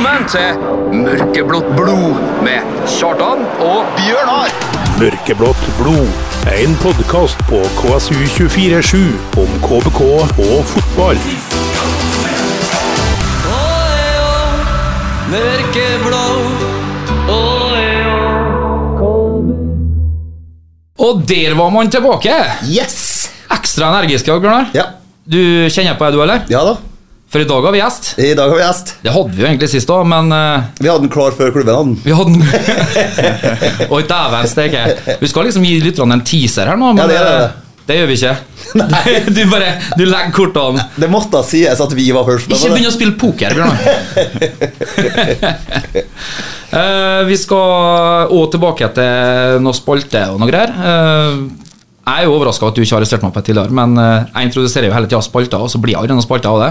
Velkommen til Mørkeblått blod med Kjartan og Bjørnar! Mørkeblått blod. En podkast på KSU247 om KBK og fotball. Og der var man tilbake! Yes! Ekstra energisk i dag, Bjørnar. Ja. Du kjenner på det, du, eller? ja da. For i dag har vi gjest. I dag har vi gjest. Det hadde vi jo egentlig sist òg, men uh, Vi hadde den klar før klubben hadde den. vi hadde den Oi, dæven steike. Vi skal liksom gi lytterne en teaser her nå, men Ja, det det. eh, det gjør vi ikke. Nei. Du bare Du legger kortene Det måtte sies at vi var først. Ikke begynn å spille poker, Bjørnar. uh, vi skal òg tilbake til noe spalte og noe greier. Uh, jeg er jo overraska at du ikke har arrestert meg på det tidligere, men jeg introduserer jo hele tida spalter, og så blir aldri noen spalter av det.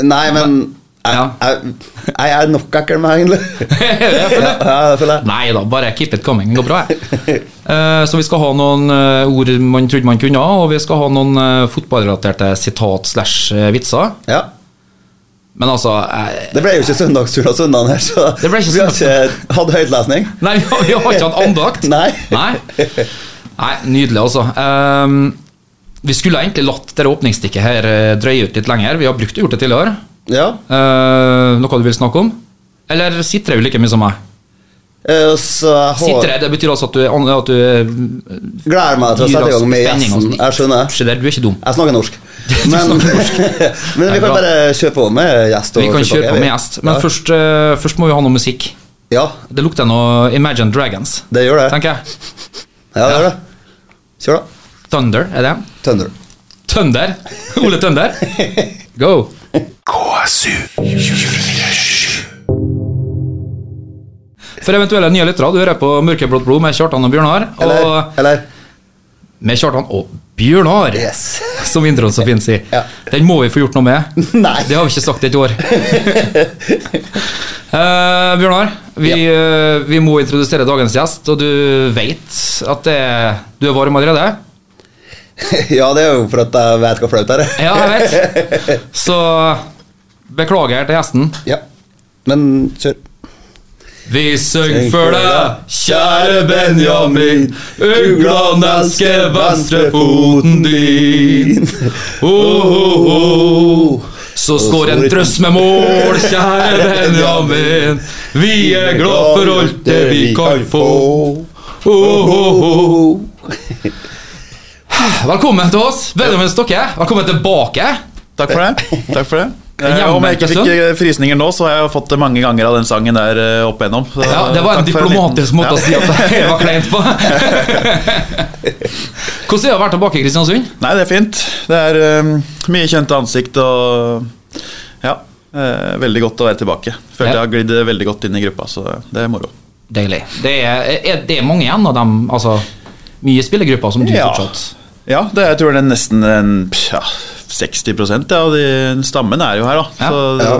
Nei, men jeg, jeg, jeg er nok ekkel meg, egentlig. Ja. Nei da, bare keep it coming. Det går bra, jeg. Eh, så vi skal ha noen eh, ord man trodde man kunne, og vi skal ha noen uh, fotballrelaterte sitat slash eh, vitser. Ja. Men altså jeg, Det ble jo ikke søndagstur av søndagen her, så vi har ikke hatt høytlesning. Nei, vi har- vi har ikke hatt andakt. Nei. Nei. Nei, nydelig, altså. Ehm, vi skulle egentlig latt det åpningsstikket her eh, drøye ut litt lenger. Vi har brukt og gjort det tidligere. Ja. Uh, noe du vil snakke om? Eller sitter du like mye som meg? Jeg Sitter har, det betyr altså at du, at du gleder meg til å sette i gang med spenning og gjesten. Jeg skjønner. Der, du er ikke dum. Jeg snakker norsk. Men, men vi kan bare kjøre på med gjest. Vi kan kjøre på med gjest. Men ja. først, først må vi ha noe musikk. Ja, Det lukter noe Imagine Dragons, det gjør det. tenker jeg. Ja, det gjør det. Kjør, da. Thunder, er det? Thunder. Tønder. Ole Tønder. Go. For eventuelle nye lyttere, du hører på Mørkeblått blod med Kjartan og Bjørnar. Og eller med Kjartan og Bjørnar, Yes. som introen så fint sier. Ja. Den må vi få gjort noe med. Nei. Det har vi ikke sagt i et år. uh, Bjørnar, vi, eh, vi må introdusere dagens gjest, og du vet at det, du er varm allerede? Ja, det er jo for at jeg vet hva flaut er. Ja, jeg vet. Så beklager til gjesten. Ja. Men kjør. Vi syng for deg, kjære Benjamin. Uglene elsker venstrefoten din. Oh, oh, oh. Så skår en drøss med mål, kjære Benjamin. Vi er glad for alt det vi kan få. Oh, oh, oh. Velkommen til oss, Benjamin Stokke. Velkommen tilbake. Takk for det. Takk for det. Eh, Om jeg ikke fikk eh, frysninger nå, så har jeg fått det mange ganger av den sangen der eh, opp igjennom. Så, Ja, Det var en diplomatisk liten- måte å si at det var kleint på. Hvordan er det å være tilbake i Kristiansund? Nei, det er fint. Det er um, mye kjente ansikt og Ja. eh, veldig godt å være tilbake. Ja. jeg har glidd veldig godt inn i gruppa, så det er moro. Deilig. Det er, er det mange igjen av dem, altså mye spillergrupper som du Ja. fortsatt Ja, det, jeg tror det er nesten en, ja, 60 ja, av de stammen er jo her, da. Ja. Så Ja.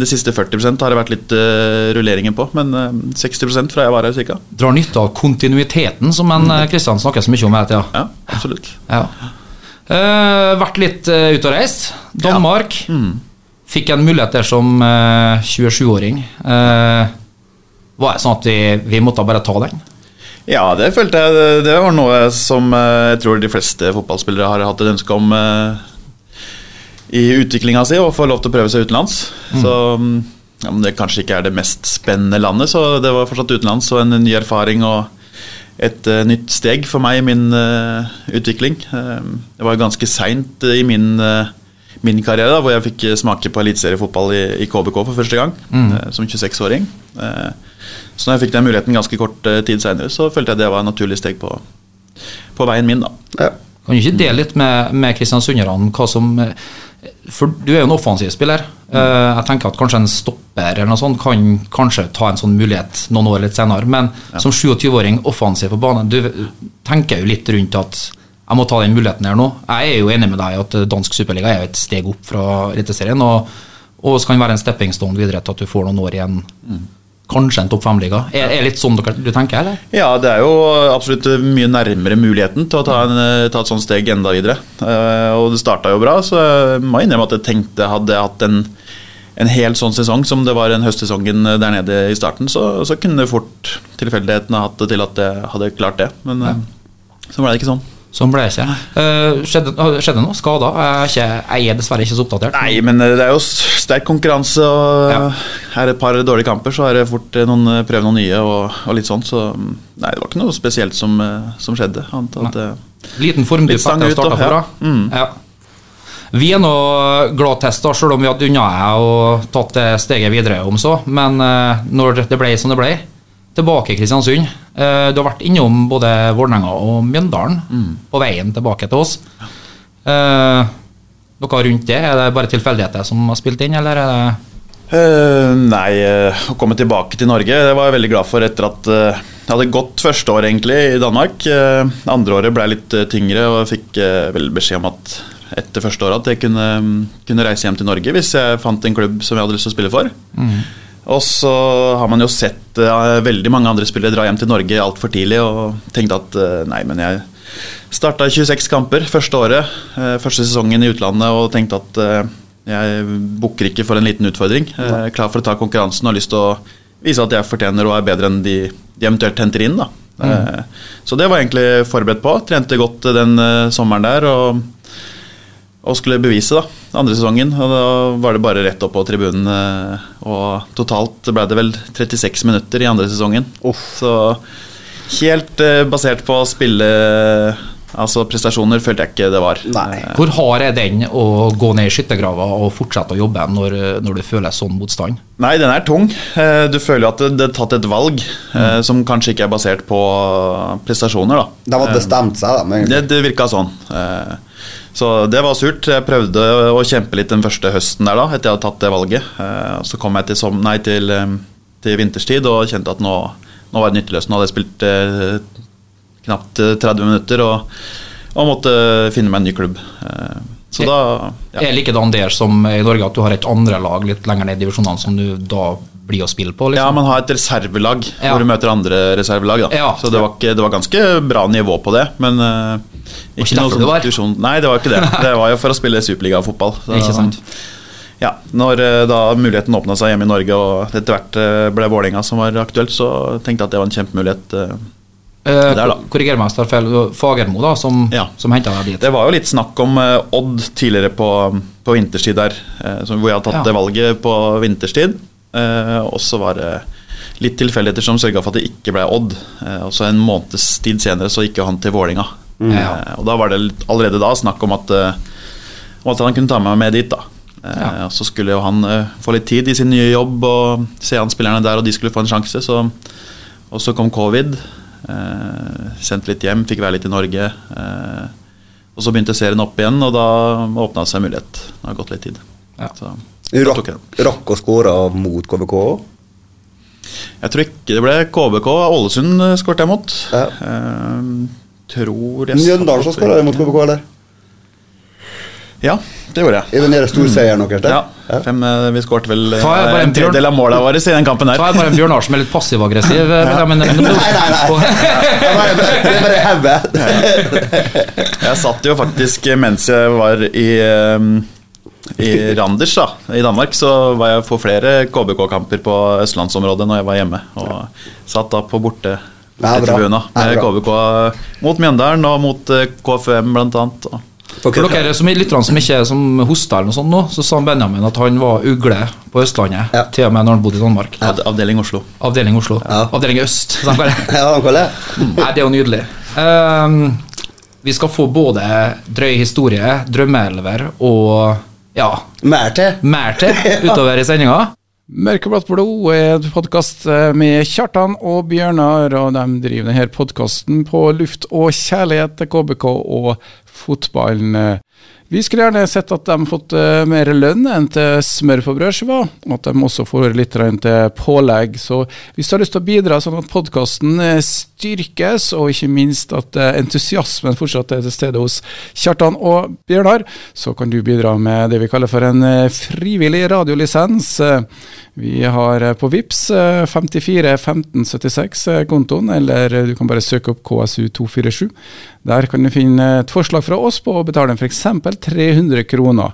de siste 40% har det vært litt uh, rulleringer på, men uh, 60% fra jeg var her cirka. drar nytte av kontinuiteten, som en Kristian Kristian snakker så mye om hele tida. Ja, absolutt. Ja. Uh, vært litt uh, ute og reist. Danmark. Fikk en mulighet der som eh, 27-åring. Eh, var det sånn at vi, vi måtte bare ta den? Ja, det følte jeg Det var noe som eh, jeg tror de fleste fotballspillere har hatt et ønske om eh, i utviklinga si, å få lov til å prøve seg utenlands. Så mm, ja, men det kanskje ikke er det mest spennende landet, så det var fortsatt utenlands og en ny erfaring og et eh, nytt steg for meg i min utvikling. Det var ganske seint i min, min karriere, da, hvor jeg fikk smake på eliteseriefotball i, i KBK for første gang, mm. som 26-åring. Eh, så når jeg fikk den muligheten ganske kort eh, tid seinere, så følte jeg det var et naturlig steg på, på veien min. da. Ja. Kan du ikke dele litt med, med kristiansunderne hva som For du er jo en offensiv spiller. Eh, jeg tenker at kanskje en stopper eller noe sånt kan kanskje ta en sånn mulighet noen år litt senere. Men som 27-åring offensiv på banen, du tenker jo litt rundt at jeg må ta den muligheten her nå. Jeg er jo enig med deg i at dansk superliga er jo et steg opp fra Eliteserien. Og, og så kan være en stepping stone videre til at du får noen år igjen. Kanskje en topp fem-liga. Er det litt sånn du tenker, eller? Ja, det er jo absolutt mye nærmere muligheten til å ta, en, eh, ta et sånt steg enda videre. Eh, og det starta jo bra, så jeg må innrømme at jeg tenkte hadde jeg hatt en en hel sånn sesong som det var en høstsesongen der nede i starten, så, så kunne fort tilfeldighetene hatt det til at jeg hadde klart det. Men ja. så ble det ikke sånn. Sånn ble det ikke. Uh, skjedde, skjedde noe? Skader? Jeg jeg er dessverre ikke så oppdatert. Nei, men eh, det er jo sterk konkurranse, og Ja. er det et par dårlige kamper, så er det fort eh, noen eh, prøve noen nye og, og litt sånn. Så mm, nei, det var ikke noe spesielt som, eh, som skjedde. Annet at eh, Liten formdupp fikk etter å starte da, for, ja. Mm. Ja. Vi er nå glad test, da, selv om vi hadde unna jeg og tatt det steget videre om så. Men eh, når det ble som det ble, tilbake i Kristiansund. Eh, du har vært innom både Vålerenga og Mjøndalen Mm. på veien tilbake til oss. Eh, noe rundt det? Er det bare tilfeldigheter som har spilt inn, eller er det Uh, nei, å komme tilbake til Norge det var jeg veldig glad for etter at eh, jeg hadde gått første år egentlig i Danmark. Andre året ble litt eh, tyngre og jeg fikk vel beskjed om at etter første året at jeg kunne, mm, kunne reise hjem til Norge hvis jeg fant en klubb som jeg hadde lyst til å spille for. Og så har man jo sett eh, veldig mange andre spillere dra hjem til Norge altfor tidlig og tenkt at eh, nei, men jeg starta 26 kamper første året, eh, første sesongen i utlandet og tenkte at jeg bukker ikke for en liten utfordring. Jeg er klar for å ta konkurransen og har lyst til å vise at jeg fortjener og er bedre enn de, de eventuelt henter inn. Da. Mm. Så det var jeg egentlig forberedt på. Trente godt den sommeren der og, og skulle bevise da, andre sesongen. Og da var det bare rett opp på tribunen. eh, Og totalt ble det vel 36 minutter i andre sesongen. Så helt eh, basert på å spille... Altså prestasjoner følte jeg ikke det var. Nei. Eh, Hvor hard er den å gå ned i skyttergrava og fortsette å jobbe når, når du føler sånn motstand? Nei, den er tung. Eh, Du føler jo at det, det er tatt et valg mm. som kanskje ikke er basert på prestasjoner. da. Det hadde bestemt seg, da? Det, det virka sånn. Eh, Så det var surt. Jeg prøvde å kjempe litt den første høsten der da, etter jeg hadde tatt det valget. Eh, Så kom jeg til, som, nei, til, eh, til vinterstid og kjente at nå, nå var det nytteløst. Nå hadde jeg spilt eh, knapt eh, 30 minutter og, og måtte finne meg en ny klubb. Eh, Så da ja. Er likedan der som i Norge, at du har et andre lag litt lenger ned i divisjonene som du da blir å spille på? Ja, Liksom? man har et reservelag Ja. hvor du møter andre reservelag. Da. Ja. Så det var, ikke, det var ganske bra nivå på det, men ikke noe sånn diskusjon. Nei, det var ikke det. Det var jo for å spille superligafotball. Ikke sant? Ja, når eh, da muligheten åpna seg hjemme i Norge, og etter hvert eh, ble Vålerenga som var aktuelt, så tenkte jeg at det var en kjempemulighet. eh. Eh, Der. Korriger meg hvis jeg tar feil. Fagermo, da, som, Ja. som henta deg dit. Det var jo litt snakk om Odd tidligere på, på vinterstid der, hvor jeg hadde tatt Ja. det valget på vinterstid. Eh, og så var det litt tilfeldigheter som sørga for at det ikke ble Odd. Og så en måneds tid senere så gikk jo han til Vålinga. Ja. Eh, og da var det litt, allerede da snakk om at, eh, om at han kunne ta meg med dit. da. Eh, Ja. Så skulle jo han eh, få litt tid i sin nye jobb og se an spillerne der, og de skulle få en sjanse. Så, og så kom covid. Eh, sendt litt hjem, fikk være litt i Norge. Eh, og så begynte serien opp igjen, og da åpna det seg en mulighet. Det har gått litt tid. Ja. Så, rakk, rakk å skåre mot KBK òg. Jeg tror ikke det ble KBK. Ålesund skåret jeg mot. Ja. Tror jeg Mjøndalen som skåra mot KBK, eller? Ja, det gjorde jeg. I den storseieren deres der? Ja, fem, eh, Vi skåret vel eh, en en tredjedel av måla våre i den kampen her. Ta jeg bare en Bjørnar som er litt passiv-aggressiv. eh. Men- Nei, nei, nei. Det er bare- er. Jeg satt jo faktisk mens jeg var i i Randers da, i Danmark, så var jeg på flere KBK-kamper på østlandsområdet når jeg var hjemme. Og satt da på borte Ja, bra. tribuna Ja, med bra. KBK mot Mjøndalen og mot eh, KFM blant annet. For dere som er lytterne som ikke er som hoster, eller noe sånt nå, så sa Benjamin at han var ugle på Østlandet, Ja. til og med når han bodde i Danmark. Ja. Avdeling Oslo. Avdeling Oslo. Ja. Avdeling Øst. Ja, han det. Nei, det er jo nydelig. Um, vi skal få både drøy historie, drømmeelver og ja, Mer til. mer til utover i sendinga. Mørkeblått blod er en podkast med Kjartan og Bjørnar, og de driver denne podkasten på luft og kjærlighet til KBK og fotballen. Vi skulle gjerne sett at de fått eh, mer lønn enn til smør på brødskiva, og at de også får litt til pålegg. Så hvis du har lyst til å bidra sånn at podkasten styrkes, og ikke minst at eh, entusiasmen fortsatt er til stede hos Kjartan og Bjørnar, så kan du bidra med det vi kaller for en eh, frivillig radiolisens. Vi har eh, på VIPS 54 15 76 eh, kontoen, eller eh, du kan bare søke opp KSU247. Der kan du finne et forslag fra oss på å betale f.eks. 300 kroner.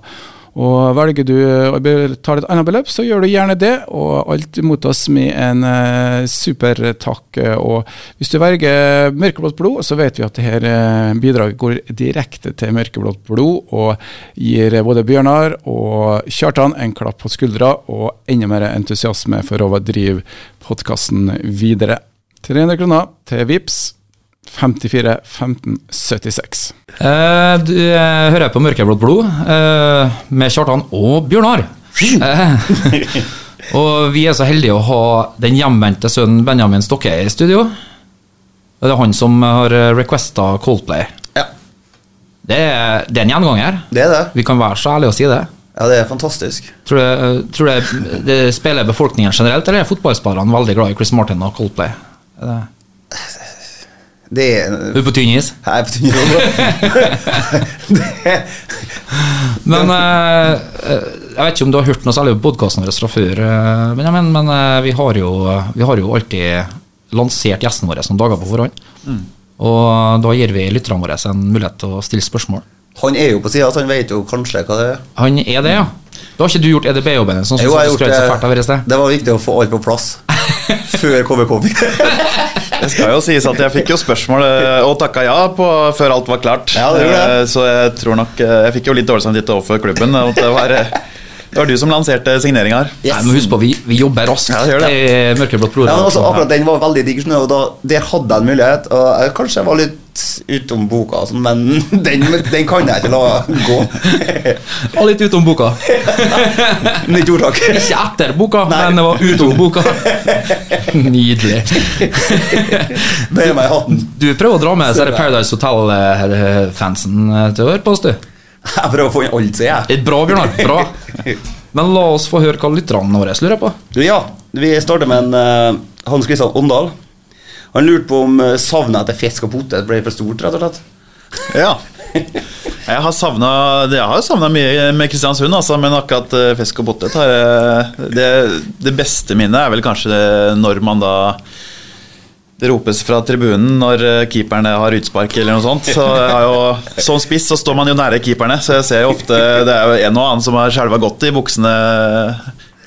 Og velger du å betale et annet beløp, så gjør du gjerne det, og alt mottas med en eh, supertakk. Og hvis du velger mørkeblått blod, så vet vi at dette eh, bidraget går direkte til mørkeblått blod, og gir både Bjørnar og Kjartan en klapp på skuldra og enda mer entusiasme for å drive podkasten videre. 300 kroner til VIPS 54 15 76. Eh, du eh, hører på Mørkeblått blod eh, med Kjartan og Bjørnar. Eh, og vi er så heldige å ha den hjemvendte sønnen Benjamin Stokke i studio. Det er han som har requesta Coldplay. Ja, Det er, det er en gjenganger. det er det. Vi kan være så ærlige å si det. Ja, det er fantastisk. Tror du tror det, det spiller befolkningen generelt, eller er fotballspillerne veldig glad i Chris Martin og Coldplay? Er det- Det er Du er på tynn is? er på tynn det, Men eh, eh, jeg vet ikke om du har hørt noe særlig på podkasten vår fra før, eh, Benjamin, men vi, har jo, vi har jo alltid lansert gjestene våre noen dager på forhånd. Og da gir vi lytterne våre en mulighet til å stille spørsmål. Han er jo på sida, så han vet jo kanskje hva det er. Han er det, ja. Da har ikke du gjort EDB-jobben sånn Jo, jeg har gjort det. Det var viktig å få alt på plass før KBK fikk det. Skal jo sies at jeg fikk jo spørsmål eh, og takka ja på, før alt var klart. Ja, det det. Eh, Så jeg tror nok eh, Jeg fikk jo litt dårlig samvittighet overfor klubben. At det var, det var du som lanserte signeringa her. Nei, men husk på, vi, vi jobber raskt. Ja, det gjør det. det Mørkeblått blod. Ja, også, akkurat den var veldig digg, og da, der hadde jeg en mulighet. Og jeg kanskje var litt utom boka, sånn, men den, den kan jeg ikke la gå. Og litt utom boka. Nytt ordtak. Ikke etter boka, Nei. men det var utom boka. Nydelig. Bøyer meg i hatten. Du prøver å dra med Paradise Hotel-fansen til å høre på oss, du. Jeg prøver å få inn alt, sier jeg. Er Bra, Bjørnar. Bra. Men la oss få høre hva lytterne våre lurer på. Ja, vi starter med en eh, Hans Christian Åndal. Han lurte på om uh, savnet etter fisk og potet ble for stort, rett og slett. Ja. Jeg har savna Jeg har savna mye med Kristiansund, altså, men akkurat eh, fisk og potet har jeg det, det beste minnet er vel kanskje det når man da det ropes fra tribunen når eh, keeperne har utspark eller noe sånt. Så har jo, Som spiss så står man jo nære keeperne, så jeg ser jo ofte det er jo en og annen som har skjelva godt i buksene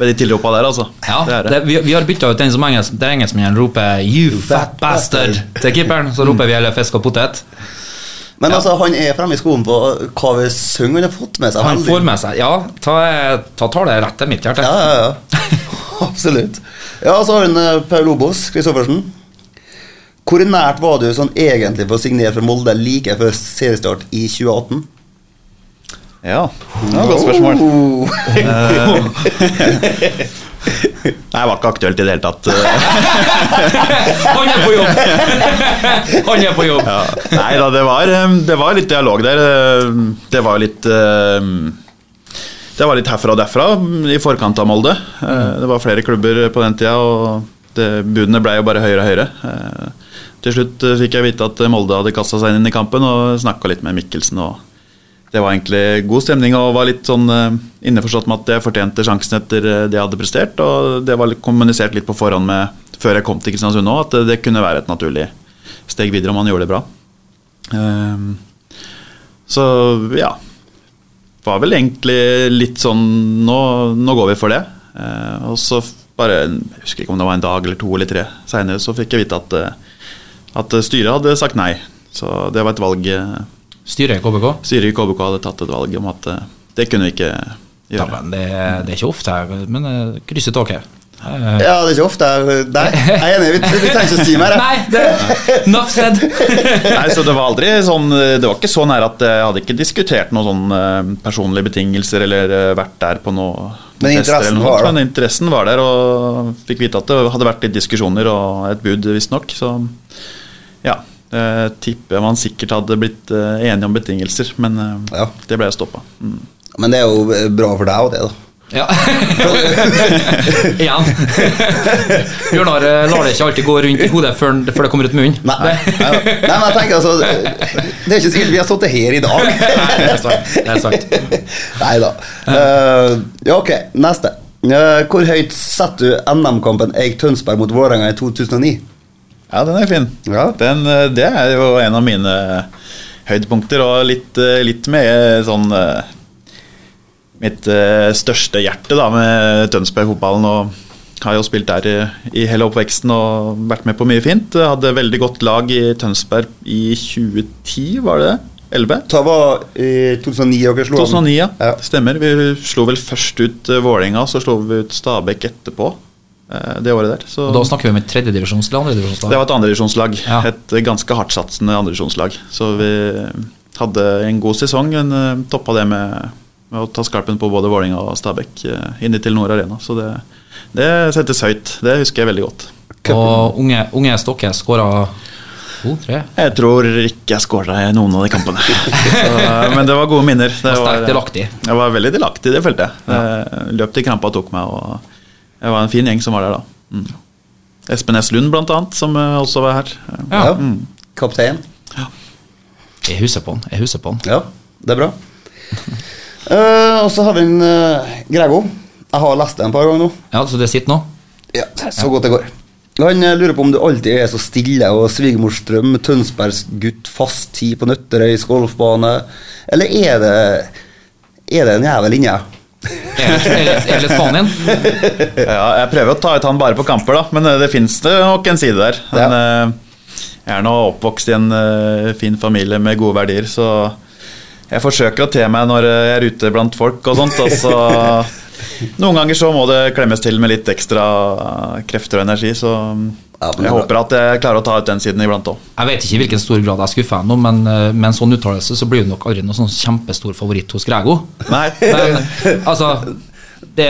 ved de tilropa der, altså. Ja, det er det. det, vi, vi har bytta ut den som engelsk, der engelskmennene roper 'you fat bastard' til keeperen. Så roper vi heller 'fisk og potet'. Men altså, han er fremme i skoen på hva vi synger. Han har fått med seg Han veldig- får med seg Ja, ta, ta tar det rett til mitt hjerte. Ja, ja, ja. Absolutt. Ja, så har hun eh, Paul Obos Christoffersen. Hvor nært var du sånn egentlig for å signere for Molde like før seriestart i 2018? Ja, det var et godt spørsmål. Nei, det var ikke aktuelt i det hele tatt. Han er på jobb! Han er på jobb. Ja. Nei da, det var, um, det var litt dialog der. Um, Det var litt Det var litt herfra og derfra i forkant av Molde. Det var flere klubber på den tida, og det, budene ble jo bare høyere og høyere. Til slutt uh, fikk jeg vite at Molde hadde kasta seg inn i kampen og snakka litt med Mikkelsen. og det var egentlig god stemning og var litt sånn uh, innforstått med at jeg fortjente sjansen etter det jeg hadde prestert. Og det var kommunisert litt på forhånd med, før jeg kom til Kristiansund òg, at det, det kunne være et naturlig steg videre om man gjorde det bra. Ehm, så ja. Var vel egentlig litt sånn Nå, nå går vi for det. Eh, og så bare Jeg husker ikke om det var en dag eller to eller tre seinere, så fikk jeg vite at, eh, at styret hadde sagt nei. Så det var et valg eh, Styret i KBK? Styret i KBK hadde tatt et valg om at eh, det kunne vi ikke gjøre. men det, det er ikke ofte, her, men uh, kryss taket. Eh, Ja, det er ikke ofte her. Nei, jeg er enig. Vi, vi trenger ikke å si mer. Nei, det enough said. Nei, så Det var aldri sånn Det var ikke så nær at jeg hadde ikke diskutert noen sånn eh, personlige betingelser eller eh, vært der på noe Men interessen noe var. Men interessen var der, og fikk vite at det hadde vært litt diskusjoner og et bud, visstnok. Så ja. Jeg tipper man sikkert hadde blitt eh, enige om betingelser, men eh, Ja. det ble stoppa. Mm. Men det er jo bra for deg og det, da. Ja. Igjen. Bjørnar lar det ikke alltid gå rundt i hodet før, før det kommer ut munnen. Nei, nei, nei, nei, men jeg tenker altså Det er ikke sikkert vi har sittet her i dag. Nei, det er sant. Det er sant. Nei da. Eh, ja, ok, neste. Hvor høyt setter du NM-kampen Eik Tønsberg mot Vålerenga i 2009? Ja, den er fin. Ja. Den, eh, det er jo en av mine høydepunkter, og litt, eh, litt med sånn eh, mitt eh, største hjerte da, med Tønsberg-fotballen. og Har jo spilt der i, i hele oppveksten og vært med på mye fint. Hadde veldig godt lag i Tønsberg i 2010, var det det? 11? Det var i 2009 dere slo 2009, ja. Ja. Stemmer. Vi slo vel først ut Vålerenga, så slo vi ut Stabæk etterpå. Eh, det året der. Så Og da snakker vi om et tredjedivisjonslag? det var et andredivisjonslag. Ja. Et eh, ganske hardtsatsende andredivisjonslag. Så vi hadde en god sesong. men uh, toppa det med, med å ta skarpen på både Vålerenga og Stabæk inn til Nord Arena. Så det, det settes høyt. Det husker jeg veldig godt. Og unge, unge Stokke skåra to, tre. Jeg tror ikke jeg skåra i noen av de kampene. Så, men det var gode minner. Det var sterkt delaktig. Jeg var veldig delaktig, det følte jeg. Ja. løp til krampa tok meg, og jeg var en fin gjeng som var der da. Mm. Espen S. Lund, blant annet, som eh, også var her. Ja. Ja. Kaptein. Jeg husker på han. Jeg husker på han. Ja, det er bra. uh, og så har vi en uh, Grego. Jeg har lest det en par ganger nå. Ja, Så det sitter nå? Ja, så godt det går. Han lurer på om du alltid er så stille og svigermorsdrøm, Tønsbergs gutt, fast tid på Nøtterøys golfbane, eller er det Er det en jævel inni Er er er faen igjen? Ja, jeg prøver å ta ut han bare på kamper, da, men eh, det fins nok en side der. Men, eh, jeg er nå oppvokst i en eh, fin familie med gode verdier, så jeg forsøker å te meg når jeg er ute blant folk og sånt. Og så noen ganger så må det klemmes til med litt ekstra krefter og energi, så Men jeg håper at jeg klarer å ta ut den siden iblant òg. Jeg vet ikke i hvilken stor grad jeg skuffer ennå, men eh, med en sånn uttalelse så blir du nok aldri noen sånn kjempestor favoritt hos Grego. Nei. Men altså Det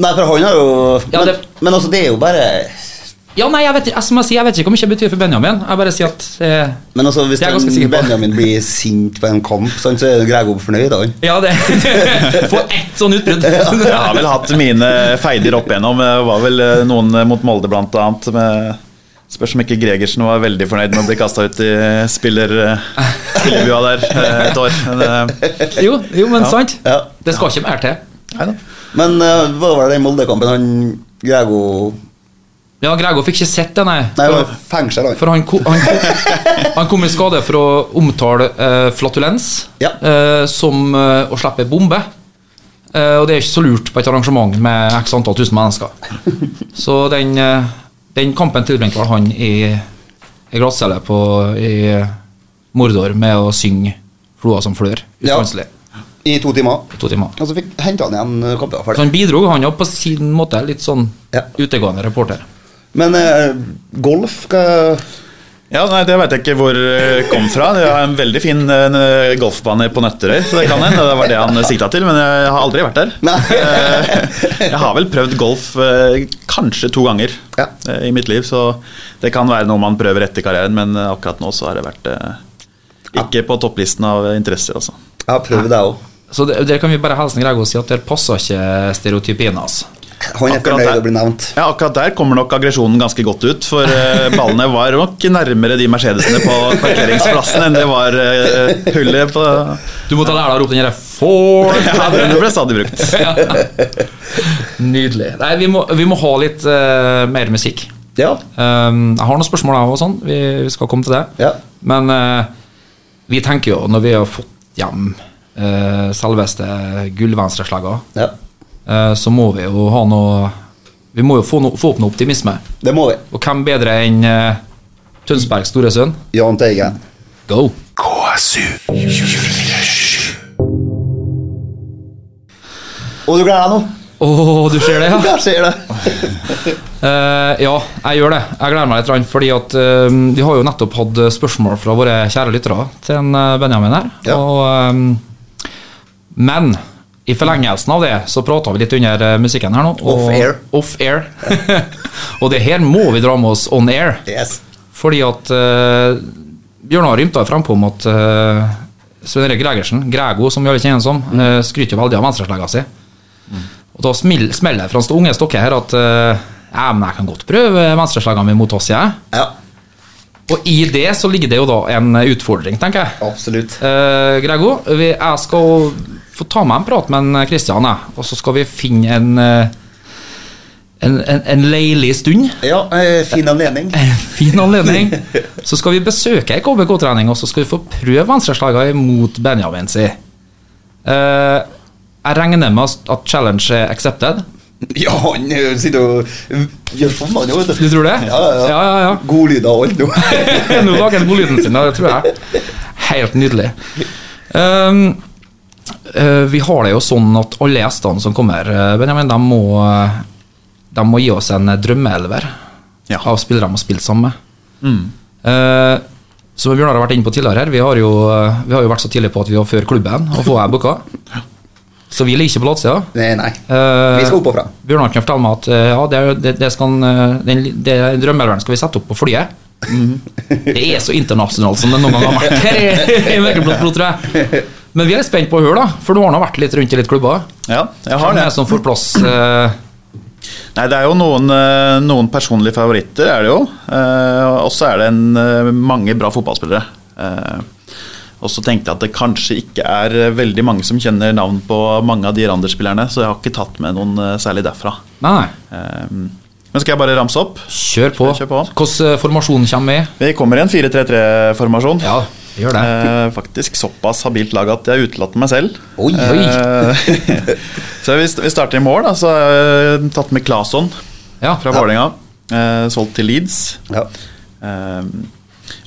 Nei, for han har jo Ja, men, det- men altså, det er jo bare Ja, nei, jeg vet, som jeg sier, jeg vet ikke hvor mye det betyr for Benjamin. Jeg bare sier at eh, Men altså, hvis den. Benjamin blir sint på en kamp, sånn, så er Grego fornøyd. Han. Ja, det Få ett sånn utbrudd. Jeg har vel hatt mine feider opp igjennom. Det var vel eh, noen mot Molde blant annet. Med, spørs om ikke Gregersen var veldig fornøyd med å bli kasta ut i spiller, eh, spillerbua der eh, et år. Men, eh, Jo, jo, men sant. Ja. Det skal ikke mer til. neida. Men uh, hva var det den Molde-kampen? Han Grego Ja, Gregor fikk ikke sett det, nei. Nei, For- fengsel. For han han, kom, han kom i skade for å omtale eh, flatulens Ja. eh, som eh, å slippe bombe. Eh, og det er ikke så lurt på et arrangement med x antall tusen mennesker. Så den, den kampen tilbringte vel han i, i glattcelle på i Mordor med å synge 'Floa som flør' Ja. I to timer. i To timer. Og så fikk henta han igjen uh, kampen. Så han bidro, han òg, på sin måte. Litt sånn Ja. utegående reporter. Men uh, golf hva Ja, nei, Det vet jeg ikke hvor det kom fra. Det har en veldig fin eh, golfbane på Nøtterøy. Så det kan hende det var det han sikta til, men jeg har aldri vært der. Nei. Eh, Jeg har vel prøvd golf eh, kanskje to ganger Ja. eh, i mitt liv, så det kan være noe man prøver etter karrieren, men eh, akkurat nå så har det vært eh, ikke på topplisten av interesser, altså. Jeg har prøvd det òg. Så dere der kan vi bare hilse Grego og si at der passer ikke stereotypien hans. Han er Akkurat fornøyd der. å bli nevnt. Ja, akkurat der kommer nok aggresjonen ganske godt ut, for eh, ballene var nok nærmere de Mercedesene på parkeringsplassen enn det var eh, hullet på Du må ta lære deg å rope den derre Ford! Ja, den ble stadig brukt. Nydelig. Nei, vi må, vi må ha litt uh, mer musikk. Ja. Um, jeg har noen spørsmål, jeg òg, sånn. Vi, vi skal komme til det. Ja. Men uh, vi tenker jo, når vi har fått hjem uh, selveste gullvenstreslaget ja. Eh, så må vi jo ha noe Vi må jo få, no, få opp noe optimisme. Det må vi. Og hvem bedre enn uh, Tønsbergs store sønn? Jahn Teigen. Go! KSU 247. Og du gleder deg nå? Å, du ser det, ja? Jeg ser det. uh, ja, jeg gjør det. Jeg gleder meg litt, fordi at uh, vi har jo nettopp hatt spørsmål fra våre kjære lyttere til en eh, Benjamin her. Ja. Og, um, men i forlengelsen av det så prata vi litt under eh, musikken her nå. Off-air. Off-air. og det her må vi dra med oss on air. Yes. Fordi at uh, Bjørnar rymta frempå om at uh, Svein Erik Gregersen, Grego som vi alle kjenner som, uh, skryter veldig av venstreslegga si. Og da smeller det fra den unge Stokke her at uh, ja, men jeg kan godt prøve Venstresleggene mot oss, jeg. Ja, Og i det så ligger det jo da en utfordring, tenker jeg. absolutt. Uh, Grego, vi, jeg skal få ta meg en prat med en Kristian. Og så skal vi finne en, uh, en, en, en leilig stund. Ja, eh, fin anledning. Fin anledning. Så skal vi besøke ei KBK-trening, og så skal vi få prøve venstreslagene mot Benjamin si. Eh, Jeg regner med at challenge er accepted. Ja, han eh, sitter og gjør sånn, han jo, Du tror det? Ja, ja, ja. ja, ja. Godlyder og alt nå. Nå lager han godlyden sin, det tror jeg. Helt nydelig. Um, uh, vi har det jo sånn at alle gjestene som kommer, eh, Benjamin, de må, de må gi oss en drømmeelver Ja. av spillere de har spilt sammen med. Mm. Uh, som Bjørnar har vært inne på tidligere her, vi har, jo, eh, vi har jo vært så tidlig på at vi var før klubben og få her booka. Så vi ligger ikke på latsida. Nei, nei. Eh, Vi skal opp og frem. Bjørnar kan fortelle meg at uh, ja, det, er- det, det skal, eh, den, det drømmeelveren skal vi sette opp på flyet. Det er så internasjonalt som det noen gang har vært her i, Mørkeblått tror jeg. Men vi er spent på å høre, da, for du har nå vært litt rundt i litt klubber. Ja, jeg har det. som får plass? Uh, Nei, det er jo noen, noen personlige favoritter, er det jo. Eh, Og så er det en, mange bra fotballspillere. Eh, Og så tenkte jeg at det kanskje ikke er eh, veldig mange som kjenner navn på mange av de Randers-spillerne, så jeg har ikke tatt med noen eh, særlig derfra. Nei. Eh, Men skal jeg bare ramse opp? Kjør på. Kjør på. Hvilken formasjon kommer vi? Vi kommer i en 4-3-3-formasjon. Ja, gjør det. Eh, faktisk såpass habilt lag at jeg utelater meg selv. Oi, oi. Eh, så vi, starter i mål. Da, så har jeg tatt med Claesson Ja, fra Vålerenga. Eh, solgt til Leeds. Ja. Eh,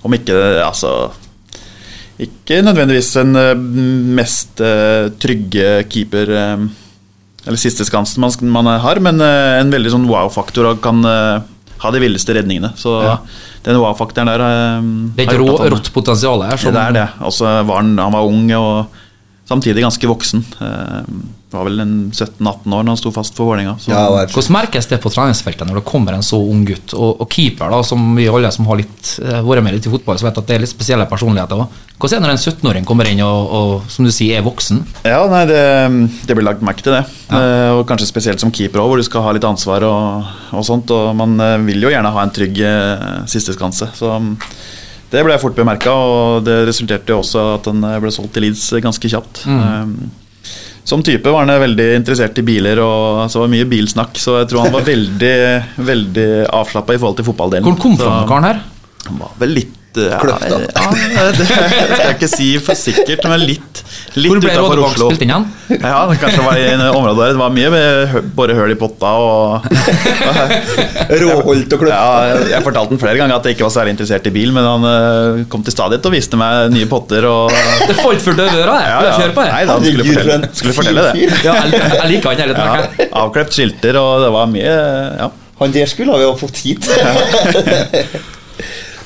om ikke Altså Ikke nødvendigvis den eh, mest eh, trygge keeper eh, Eller siste skansen man, man har, men en veldig sånn wow-faktor og kan ha de villeste redningene. Så Ja. den wow-faktoren der har... Det er har ikke rå, rått potensial her. som- det er det. Altså, var han, han var ung og samtidig ganske voksen. Var vel 17-18 år når han sto fast for Vålerenga. Ja, Hvordan merkes det på treningsfeltet når det kommer en så ung gutt? Og, og keeper, da, som vi alle som har litt, eh, vært med litt i fotball, så vet at det er litt spesielle personligheter òg. Hvordan er det når en 17-åring kommer inn og, og som du sier, er voksen? Ja, nei, det, det blir lagt merke til det. Eh, og kanskje spesielt som keeper òg, hvor du skal ha litt ansvar og, og sånt. Og man eh, vil jo gjerne ha en trygg eh, sisteskanse. Så mm, det ble fort bemerka, og det resulterte jo også at han ble solgt til Leeds ganske kjapt. Eh, som type var han veldig interessert i biler, og så var det mye bilsnakk. Så jeg tror han var veldig, veldig avslappa i forhold til fotballdelen. Hvor kom han fra karen her? Han var vel litt eh, ja, Kløfta. Ja, det skal jeg ikke si for sikkert, men litt, litt Hvor ble Rådebank spilt inn igjen? Ja, det kanskje var i en område der. Det var mye med bare høl i potta og Råholdt og kløft. ja, jeg, fortalte han flere ganger at jeg ikke var særlig interessert i bil, men han eh, kom til stadighet og viste meg nye potter og Det falt fullt av øra, jeg. ja, Ja, Kjør Nei da, han skulle fortelle, skulle fortelle det. Ja, jeg, liker han, hele Ja, avklept skilter, og det var mye Ja, Han der skulle vi ha fått hit.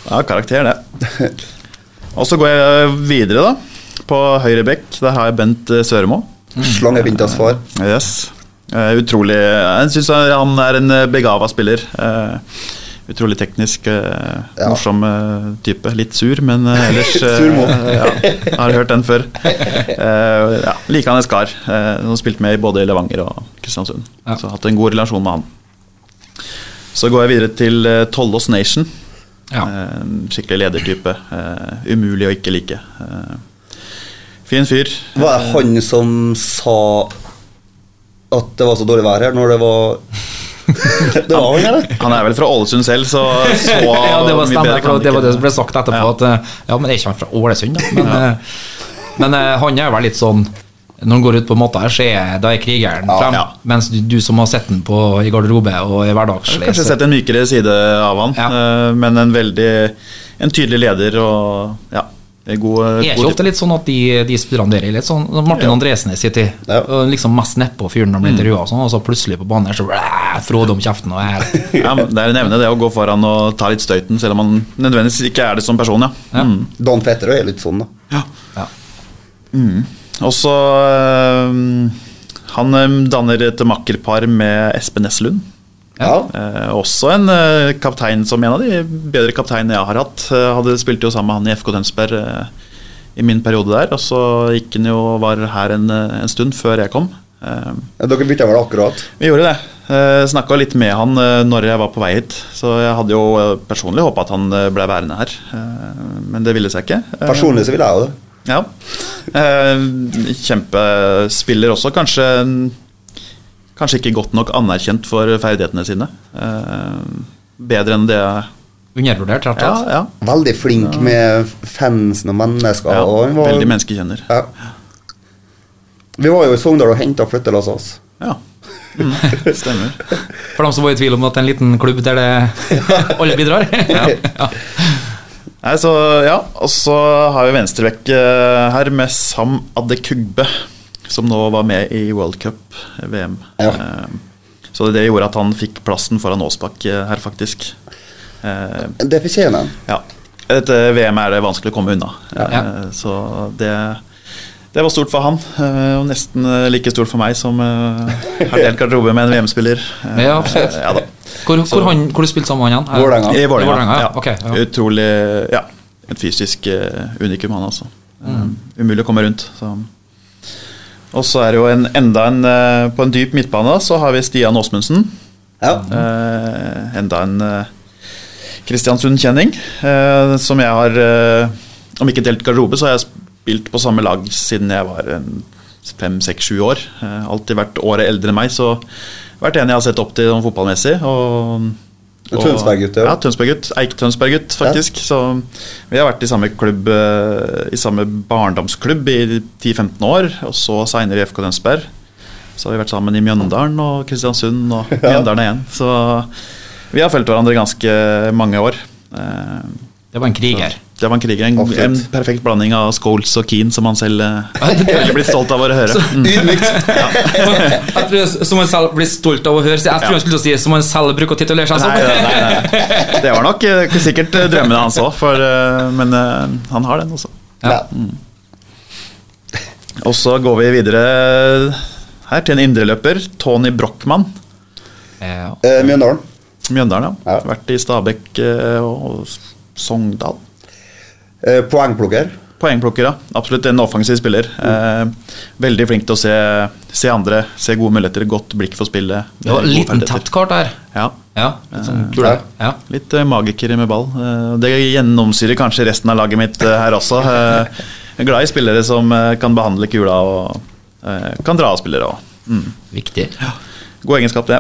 Ja karakter, det. Og så går jeg videre, da. På høyre bekk. Der har jeg Bent Søremo. Slange Vintas far. Yes. Eh, utrolig Jeg syns han er en begava spiller. Eh, utrolig teknisk, eh, Ja. morsom eh, type. Litt sur, men eh, ellers eh, Surmo. ja, Har hørt den før. Eh, ja, Likandes kar. Eh, han har spilt med i både Levanger og Kristiansund. Ja. Så har hatt en god relasjon med han. Så går jeg videre til eh, Tollås Nation. Ja. Eh, skikkelig ledertype. Eh, umulig å ikke like. Eh, fin fyr. Var det han som sa at det var så dårlig vær her, når det var Det var han, eller? Han er vel fra Ålesund selv, så så ja, det var mye stemmer, bedre kan for det var det som ble sagt etterpå. Ja. At, ja, men er ikke han fra Ålesund, da? Men, men han er vel litt sånn Når han går ut på matta her, så er da er krigeren Ja. frem. Ja. Mens du, du som har sett den på, i garderobe og i hverdagslig Kanskje sett en mykere side av han, Ja. eh, men en veldig En tydelig leder og ja, en god, er ikke god ofte litt sånn at de, de spillerne der er litt sånn Martin Ja. Andresen i sin tid. Ja. Liksom mest nedpå fyren når han blir intervjua, og, sånn, og så plutselig på banen så fråde om kjeften. Og er, ja, Det er en evne, det å gå foran og ta litt støyten, selv om man nødvendigvis ikke er det som person. ja. Ja. Mm. Don Petter er litt sånn, da. ja. Og så eh, Han eh, danner et makkerpar med Espen Eslund. Ja. Eh, også en eh, kaptein som en av de bedre kapteinene jeg har hatt. Eh, hadde spilte jo sammen med han i FK Tønsberg eh, i min periode der. Og så gikk han jo var her en, en stund før jeg kom. Eh, Ja, Dere bytta vel akkurat? vi gjorde det. Eh, Snakka litt med han når jeg var på vei hit. Så jeg hadde jo personlig håpa at han ble værende her. Men det ville seg ikke. Personlig så ville jeg jo det. Ja. Eh, kjempespiller også. Kanskje, kanskje ikke godt nok anerkjent for ferdighetene sine. Eh, bedre enn det Undervurdert, rett og slett. ja. Veldig flink med fansen og mennesker. ja og var, Veldig menneskekjenner. Ja. Vi var jo i Sogndal og henta flyttelasset hans. Ja. Mm, stemmer. For dem som var i tvil om at det er en liten klubb der det alle bidrar. ja. Nei, så ja, Og så har vi venstrebekk eh, her med Sam Adekugbe, som nå var med i World Cup, VM. Ja. Eh, Så det gjorde at han fikk plassen foran Aasbakk eh, her, faktisk. Eh, Det fortjener han. Ja. Dette VM er det vanskelig å komme unna. Ja. Eh, Så det, det var stort for han, eh, og nesten eh, like stort for meg, som eh, har delt garderobe med en VM-spiller. Ja, absolutt. Ja. Hvor, hvor, han, hvor du spilte sammen med han igjen? Vålerenga. I Vålerenga. Ja. ja. Ok, ja. Utrolig Ja, et fysisk unikum, han altså. Eh, umulig å komme rundt. Så. Og så er det jo en, enda en På en dyp midtbane så har vi Stian Åsmundsen. Ja. Eh, enda en Kristiansund-kjenning, eh, som jeg har eh, Om ikke delt garderobe, så har jeg spilt på samme lag siden jeg var en fem, seks, sju år. Eh, alltid vært året eldre enn meg, så vært en jeg har sett opp til sånn fotballmessig. Og, og- Tønsberg-gutt, ja. ja. Tønsberg-gutt. Eik-Tønsberg-gutt, faktisk. Så vi har vært i samme klubb, eh, i samme barndomsklubb i 10-15 år, og så seinere i FK Tønsberg. Så har vi vært sammen i Mjøndalen og Kristiansund og Mjøndalen igjen. Så vi har fulgt hverandre ganske mange år. Eh, Det var en kriger. Det var en kriger. En, en perfekt blanding av Scholes og Keane, som han selv eh, ville blitt stolt av å høre. Mm. Jeg tror Som han selv blir stolt av å høre. så Jeg tror han skulle si som han selv bruker å titulere seg som. Nei, nei, nei. Det var nok eh, sikkert eh, drømmene hans òg, men han har den også. Ja. Og så går vi videre her til en indreløper, Tony Brochmann. Ja. Eh, Mjøndalen. Mjøndalen, ja. Ja. Vært i Stabekk og Sogndal. Eh, poengplukker. Poengplukker, ja. Absolutt en offensiv spiller. Eh, veldig flink til å se, se andre, se gode muligheter, godt blikk for spillet. Det var en liten, ferdigheter. tett kart der. Ja. Ja, litt sånn eh. Ja. Litt eh, magiker med ball. Eh, det gjennomsyrer kanskje resten av laget mitt eh, her også. Eh, glad i spillere som eh, kan behandle kula og eh, kan dra av spillere òg. Mm. Viktig. God egenskap, det.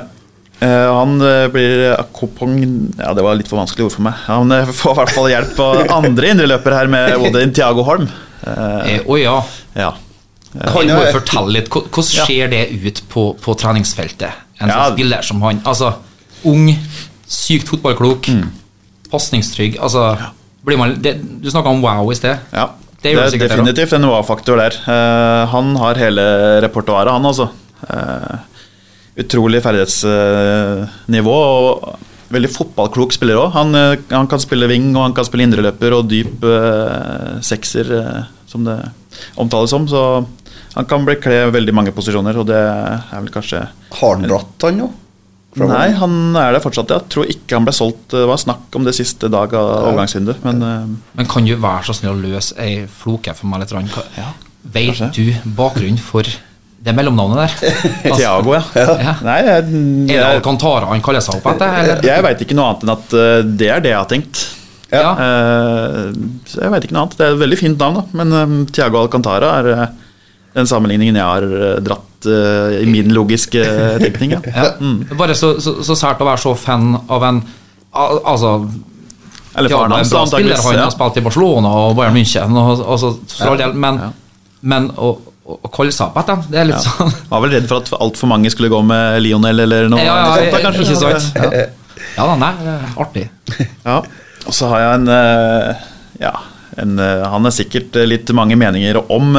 Eh, han eh, blir akkopong Ja, det var litt for vanskelig ord for meg. Han eh, får i hvert fall hjelp av andre indreløpere her med Odin Tiago Holm. Eh, Eh, oh, ja. ja. Han Jeg må jo fortelle litt. Hvordan ser det ut på, på treningsfeltet? En Ja. sånn spiller som han. Altså, ung, sykt fotballklok, Mm. pasningstrygg. Altså, blir man, det, du snakka om wow i sted. Ja, Det det, er definitivt en wow-faktor der. Uh, han har hele repertoaret, han altså. Eh, utrolig ferdighetsnivå. og Veldig fotballklok spiller òg. Han, eh, han kan spille wing og han kan spille indreløper og dyp eh, sekser, eh, som det omtales som. Så han kan bekle veldig mange posisjoner, og det er vel kanskje Har han bratt, han nå? Nei, han er det fortsatt. Jeg tror ikke han ble solgt. Det var snakk om det siste dag av overgangsvinduet, men eh, Men kan du være så snill å løse ei floke for meg litt? Rann? Ja, Vet du bakgrunnen for det mellomnavnet der? Altså, Tiago, ja. Ja. Nei, jeg, Er det Alcantara han kaller seg opp etter? Eller? jeg veit ikke noe annet enn at eh, det er det jeg har tenkt. Ja. Eh, så jeg vet ikke noe annet. Det er et veldig fint navn, da. Men um, Tiago Alcantara er eh, den sammenligningen jeg har eh, dratt eh, i min logiske tenkning. Ja. Ja. Er Bare så, så, så sært å være så fan av en al altså Eller faren er en hans, antakeligvis. han Ja. har spilt i Barcelona og Bayern München, og, altså, for all del, men, Ja. men å, å å kalle da, det er litt Ja. sånn Var vel redd for at altfor mange skulle gå med Lionel eller noe Ja, ja, sånt. da, kanskje. ikke sant? Ja. ja da, nei, det er artig. Ja. Og så har jeg en eh, Ja, en, eh, han er sikkert eh, litt mange meninger om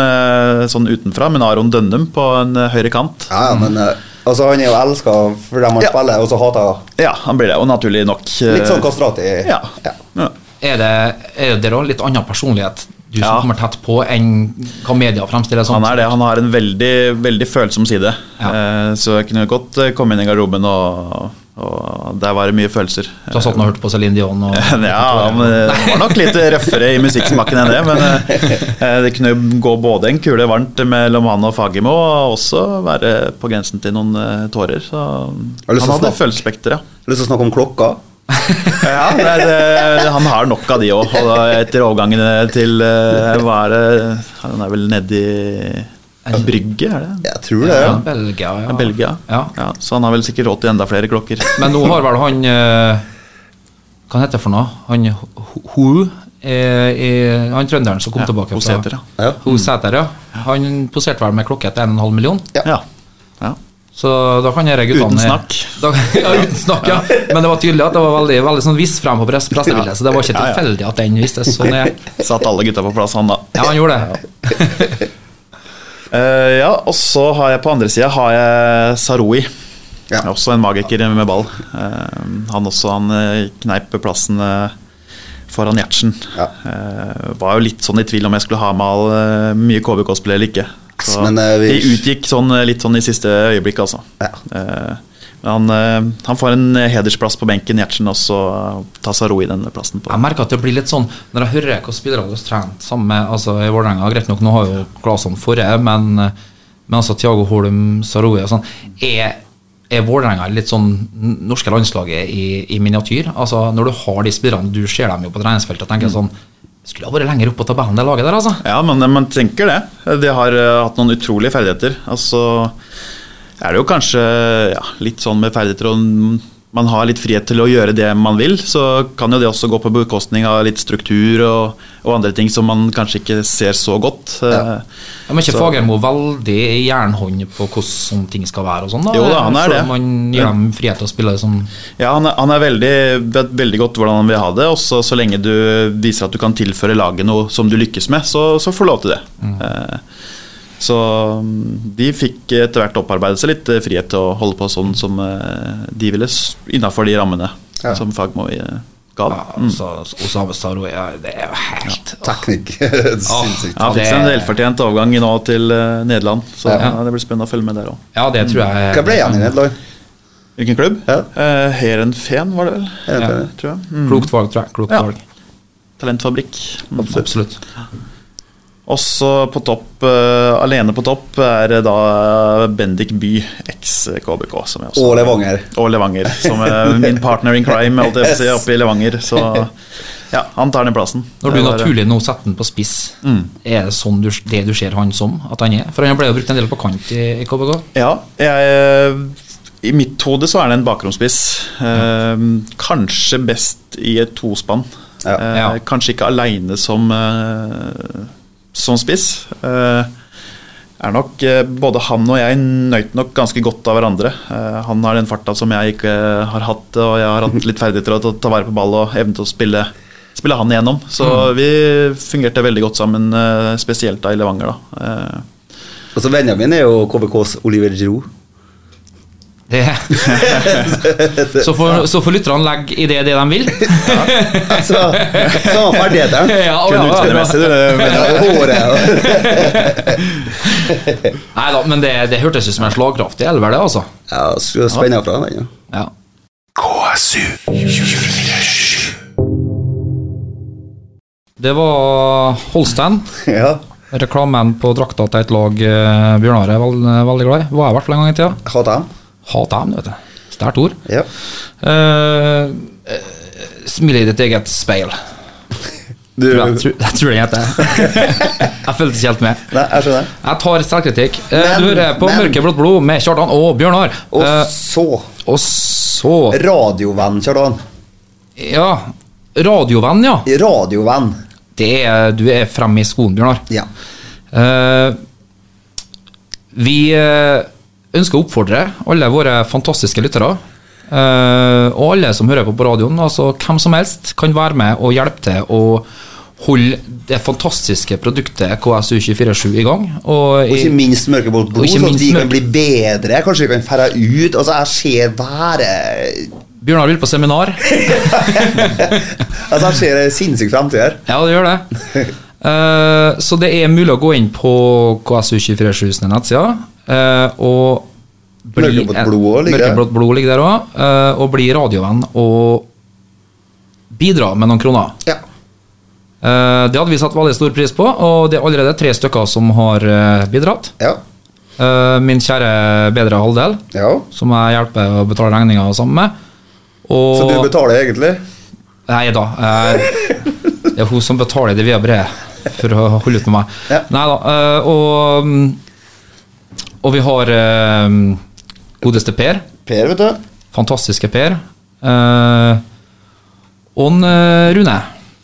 sånn utenfra, men Aron Dønnum på en høyre kant. Ja, ja, men altså, han er jo elska fordi dem han Ja. spiller, og så hater han Ja, han blir det, og naturlig nok. Litt sånn Kastrati. Ja. Ja. ja. Er det, er det litt annen personlighet du som Ja. kommer tett på, enn hva media fremstiller sånn? Han er det. Han har en veldig, veldig følsom side. Ja. Eh, så jeg kunne godt eh, komme inn i garderoben, og, og der var det mye følelser. Du har satt og hørt på Celine Dion og Ja, han eh, var nok litt røffere i musikksmaken enn det, men det kunne gå både en kule varmt mellom han og Fagermo, og også være på grensen til noen tårer. Så Har han hadde følelsesspekter, ja. Lyst til å snakke om klokka? ja det, det, han har nok av de òg. Og etter overgangen til eh, Hva er det Han er vel nedi Brygge, er det? Jeg tror det. ja, Ja. Belgia. Ja. Belgia. Ja. Så han har vel sikkert råd til enda flere klokker. Men nå har vel han eh, Hva heter det for noe? Han Ho- eh, Han trønderen som kom Ja, tilbake Hoseter, ja. Ja. Hoseter, ja. Han poserte vel med klokke etter 1,5 million. Ja. Så da kan dere guttene Uten snakk. Da, ja, uten snakk, ja. Men det var tydelig at det var veldig, veldig sånn vist frem på pressebildet, så det var ikke tilfeldig at den vistes. Sånn er. Satt alle gutta på plass, han da. Ja, han gjorde det. Uh, ja, og så har jeg på andre sida har jeg Saroui. Ja. Også en magiker med ball. Uh, han også han eh, kneip plassen uh, foran Gjertsen. Ja. Eh, var jo litt sånn i tvil om jeg skulle ha med all, mye KBK-spill eller ikke. Så Men, uh, vi- De utgikk sånn, eh, litt sånn i siste øyeblikk, altså. Ja. Uh, men han, han får en hedersplass på benken, Gjertsen, og så tar Saroui den plassen på. Jeg merker at det blir litt sånn Når jeg hører hva spillere har trent sammen med altså, i Vålerenga Greit nok, nå har jo Claesson forrige, men, men altså Thiago Holm, Saroui og sånn Er, er Vålerenga litt sånn norske landslaget i, i miniatyr? Altså Når du har de spillerne, du ser dem jo på treningsfeltet og tenker Mm. sånn Skulle ha vært lenger opp på tabellen, det laget der, altså. Ja, men man tenker det. De har eh, hatt noen utrolige ferdigheter. Altså er det jo kanskje ja, litt sånn med ferdigheter og man har litt frihet til å gjøre det man vil, så kan jo det også gå på bekostning av litt struktur og, og andre ting som man kanskje ikke ser så godt. Ja. Eh, Ja, men ikke Så- Fagermo veldig jernhånd på hvordan ting skal være og sånn? da? Jo da, han er Selv det. Man gir dem frihet til å spille som Ja, han er, han er veldig, vet veldig godt hvordan han vil ha det. Og så så lenge du viser at du kan tilføre laget noe som du lykkes med, så, så får du lov til det. Eh, så mm, de fikk etter hvert opparbeidet seg litt eh, frihet til å holde på sånn som eh, de ville, innafor de rammene Ja. som Fagmo gav. ga. ja, Mm. altså, Osame Saroui, ja, det er jo helt Teknikk. Sinnssykt. Ja, han fikk seg en velfortjent overgang nå til eh, Nederland, så Ja. ja. det blir spennende å følge med der òg. Ja, det tror jeg Hva ble han i Nederland? Hvilken klubb? Ja. Eh, Heerenveen, var det vel? Ja. Tror jeg. Mm. Klokt valg, tror jeg. Klokt Ja. valg. Talentfabrikk. Mm. Absolutt. Også på topp, uh, alene på topp, er da Bendik By, eks-KBK. som også- Og Levanger. Og Levanger, som er min partner in crime alt jeg si, oppe i Levanger. Så ja, han tar den plassen. Når du naturlig nå setter den på spiss, Mm. er det sånn du, det du ser han som at han er? For han ble jo brukt en del på kant i, i KBK. Ja, jeg, i mitt hode så er det en bakromspiss. Eh, kanskje best i et tospann. Ja. Eh, Ja. Kanskje ikke aleine som, eh, som spiss. Eh, er nok, eh, både han og jeg nøyt nok ganske godt av hverandre. Eh, han har den farta som jeg ikke har hatt, og jeg har hatt litt ferdigheter til å ta vare på ball og evne til å spille, spille han igjennom. Så vi fungerte veldig godt sammen, spesielt da i Levanger. da. Eh, Og så Benjamin er jo KBKs Oliver Giroud. Det. så får, så får lytterne legge i det det de vil. Så samme ferdigheter. ja, Kun ja, ja. utseendemessig, du. men- Ja, håret. Nei da, men det, det hørtes ut som en slagkraftig elver, det, altså. Ja, spenna fra den. Ja. Ja. KSU Det var Holstein. ja. Reklamen på drakta til et lag eh, Bjørnar er veld, veldig glad i. Var jeg i hvert fall en gang i tida. Hater dem. Hater dem, vet du. Sterkt ord. Ja. Uh, Smil i ditt eget speil. Du, jeg, tror, jeg tror den heter. jeg følte ikke helt med. Nei, jeg skjønner. Jeg tar selvkritikk. Eh, Men- du hører på men- Mørke blått blod med Kjartan og Bjørnar. Og Eh, så og så Radiovenn, Kjartan. Ja. Radiovenn, ja. Radiovenn. Det er, du er fremme i skoen, Bjørnar. Ja. Eh, vi eh, ønsker å oppfordre alle våre fantastiske lyttere, Uh, og alle som hører på på radioen, altså hvem som helst, kan være med og hjelpe til å holde det fantastiske produktet KSU247 i gang. Og, Og ikke minst mørkeblått blod, sånn at vi kan bli bedre. Kanskje vi kan ferde ut. Altså, jeg ser bare Bjørnar vil på seminar. Altså, jeg ser en sinnssyk fremtid her. Ja, det gjør det. Uh, så det er mulig å gå inn på KSU247 sine nettsider og Mørkeblått blod ligger der. Òg. og bli radiovenn og bidra med noen kroner. Ja. Eh, det hadde vi satt veldig stor pris på, og det er allerede tre stykker som har eh, bidratt. Ja. Eh, min kjære bedre halvdel, ja. som jeg hjelper å betale regninga sammen med. Og, Så du betaler egentlig? Nei da. eh, det er hun som betaler det via brev for å holde ut med meg. Ja. Nei da. eh, og, mm, og vi har eh, godeste Per. Per, vet du. Fantastiske Per. eh, og eh, Rune.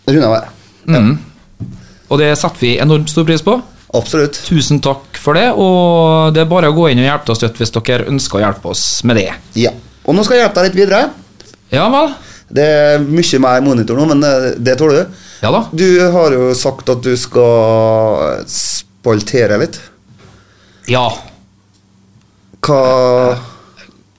var meg. Mm. Og det setter vi enormt stor pris på. Absolutt. Tusen takk for det, og det er bare å gå inn og hjelpe oss hvis dere ønsker å hjelpe oss med det. Ja. Og nå skal jeg hjelpe deg litt videre. Ja vel? Det er mye mer monitor nå, men det, det tåler du. Ja da. Du har jo sagt at du skal spaltere litt. Ja. Hva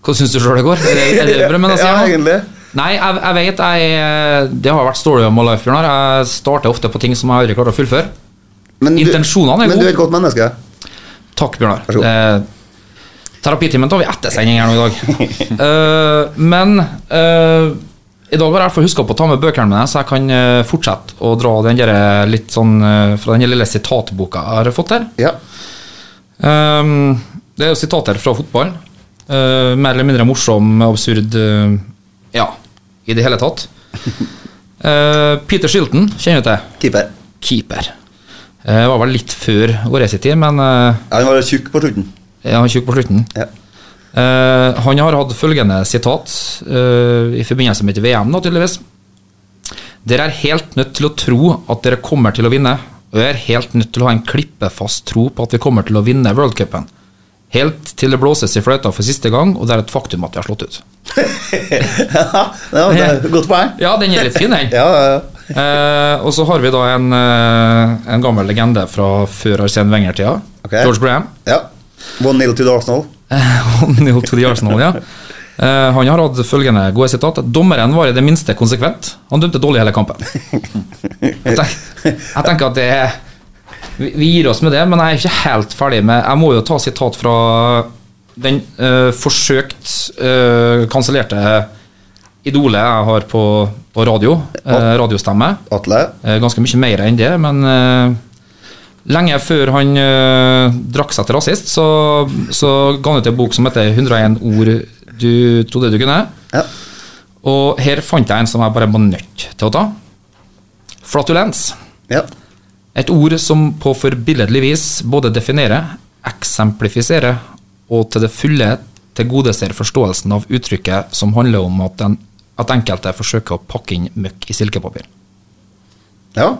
Hva syns du sjøl det går? Er det, er det bra, men altså, Ja, egentlig. Nei, jeg, jeg vet jeg, Det har vært story om life, Bjørnar. Jeg starter ofte på ting som jeg aldri klarer å fullføre. Men Intensjonene er gode. Men du er et godt menneske. Takk, Bjørnar. Eh, terapitimen tar vi etter sending her nå i dag. uh, men uh, i dag har jeg huska på å ta med bøkene mine, så jeg kan uh, fortsette å dra den der, litt sånn fra den lille sitatboka jeg har fått her. Ja. Ehm, det er jo sitater fra fotball. Uh, mer eller mindre morsom, absurd uh, Ja, i det hele tatt. Uh, Peter Shilton kjenner du til. Keeper. Keeper. Eh, var vel litt før vår tid, men Ja, han var tjukk på slutten. Ja, han var tjukk på slutten. Ja. Eh, han har hatt følgende sitat eh, i forbindelse med et VM, nå, tydeligvis. Dere er helt nødt til å tro at dere kommer til å vinne, og jeg er helt nødt til å ha en klippefast tro på at vi kommer til å vinne worldcupen. Helt til det blåses i fløyta for siste gang, og det er et faktum at de har slått ut. ja, det er godt poeng. Ja, den er litt fin, den. Ja, ja, ja. Eh, og så har vi da en, eh, en gammel legende fra før Arsene Wenger-tida. Okay. George Graham. ja. One nil to the Arsenal. Neil to the Arsenal, ja. Eh, han har hatt følgende gode sitat. Dommeren var i det minste konsekvent. Han dømte dårlig hele kampen. Jeg tenker, jeg tenker at det er vi, vi gir oss med det, men jeg er ikke helt ferdig med Jeg må jo ta sitat fra den eh, forsøkt uh, kansellerte idolet jeg har på, på radio. eh, radiostemme. Atle. Ganske mye mer enn det, men lenge før han drakk seg til rasist, så, så ga han ut en bok som heter 101 ord du trodde du kunne. Ja. Og her fant jeg en som jeg bare var nødt til å ta. Flatulens. ja. Et ord som på forbilledlig vis både definerer, eksemplifiserer og til det fulle tilgodeser forståelsen av uttrykket som handler om at, den, at enkelte forsøker å pakke inn møkk i silkepapir. Ja.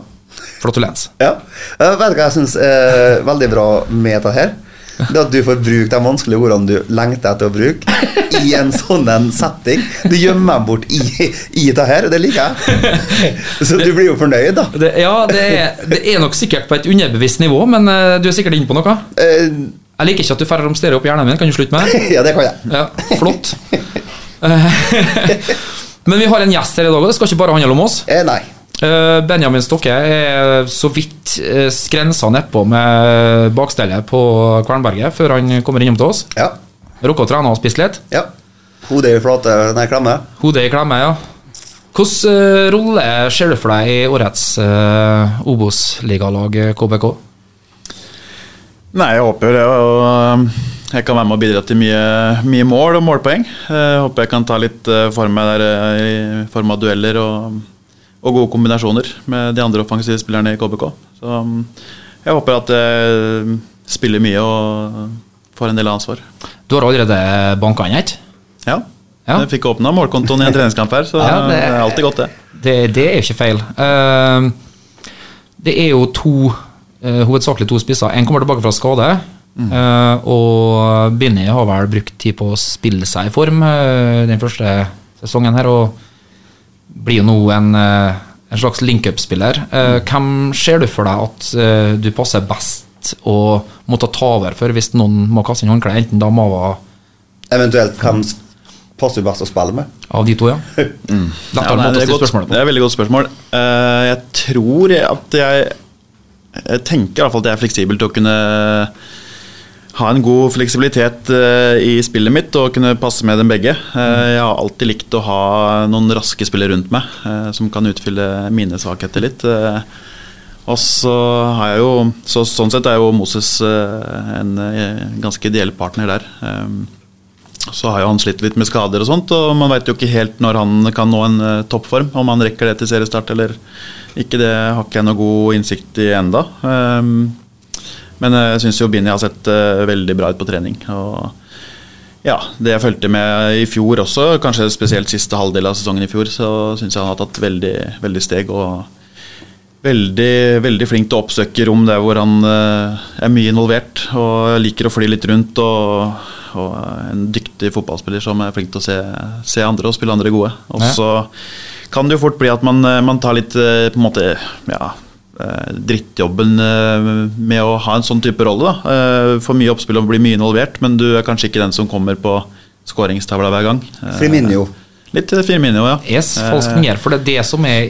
Flatulens. ja. Jeg vet du hva jeg syns er veldig bra med dette her? Det at du får bruke de vanskelige ordene du lengter etter å bruke, i en sånn en setting. Du gjemmer dem bort i, i det her, det liker jeg. Så du blir jo fornøyd, da. Det, ja, det er, det er nok sikkert på et underbevisst nivå, men eh, du er sikkert inne på noe. Eh, Jeg liker ikke at du får romstere opp hjernen min. Kan du slutte med det? ja, det kan jeg. Ja, flott. Eh, men vi har en gjest her i dag, og det skal ikke bare handle om oss. Nei. Eh, Benjamin Stokke er så vidt uh, skrensa nedpå med bakstellet på Kvernberget før han kommer innom til oss. Ja. Rukka å trene og spise litt. ja. Hodet i flate, nei, klemme. Hodet i klemme, ja. Hvilken eh, rolle ser du for deg i årets uh, Obos-ligalag KBK? Nei, jeg håper det. Og jeg kan være med å bidra til mye, mye mål og målpoeng. Jeg håper jeg kan ta litt eh, for meg der eh, i form av dueller og, og gode kombinasjoner med de andre offensive spillerne i KBK. Så mm, jeg håper at jeg spiller mye og får en del ansvar. Du har allerede banka inn et? Ja. Ja. Jeg fikk åpna målkontoen i en treningskamp her, så Ja, det- det er alltid godt, det. Det, det er ikke feil. Eh, det er jo to, eh, hovedsakelig to spisser. En kommer tilbake fra skade. eh, og Binni har vel brukt tid på å spille seg i form eh, den første sesongen her, og blir jo nå en, eh, en slags link-up-spiller. Eh, hvem ser du for deg at eh, du passer best å måtte ta over for hvis noen må kaste inn håndkleet, enten da Mava Eventuelt hvem passer best å spille med. av de to, ja? Ja, nei, det, er godt, det er et veldig godt spørsmål. Eh, jeg tror at jeg Jeg tenker i hvert fall at jeg er fleksibel til å kunne ha en god fleksibilitet eh, i spillet mitt og kunne passe med dem begge. Eh, jeg har alltid likt å ha noen raske spillere rundt meg eh, som kan utfylle mine svakheter litt. Og så har jeg jo så, Sånn sett er jo Moses en ganske ideell partner der. Så har jo han slitt litt med skader og sånt, og man veit jo ikke helt når han kan nå en toppform. Om han rekker det til seriestart eller ikke, det har ikke jeg noe god innsikt i enda. Men jeg syns jo Binni har sett eh, veldig bra ut på trening. Og ja, det jeg fulgte med i fjor også, kanskje spesielt siste halvdel av sesongen i fjor, så syns jeg han har tatt veldig, veldig steg. og Veldig, veldig flink til å oppsøke rom der hvor han eh, er mye involvert og liker å fly litt rundt. Og, og en dyktig fotballspiller som er flink til å se, se andre og spille andre gode. Og Ja. så kan det jo fort bli at man, eh, man tar litt eh, på en måte ja, eh, drittjobben eh, med å ha en sånn type rolle. da. Eh, Får mye oppspill og blir mye involvert, men du er kanskje ikke den som kommer på skåringstavla hver gang. Firminio. Litt Firminio, ja. Yes, falsk nier, for det er det som er,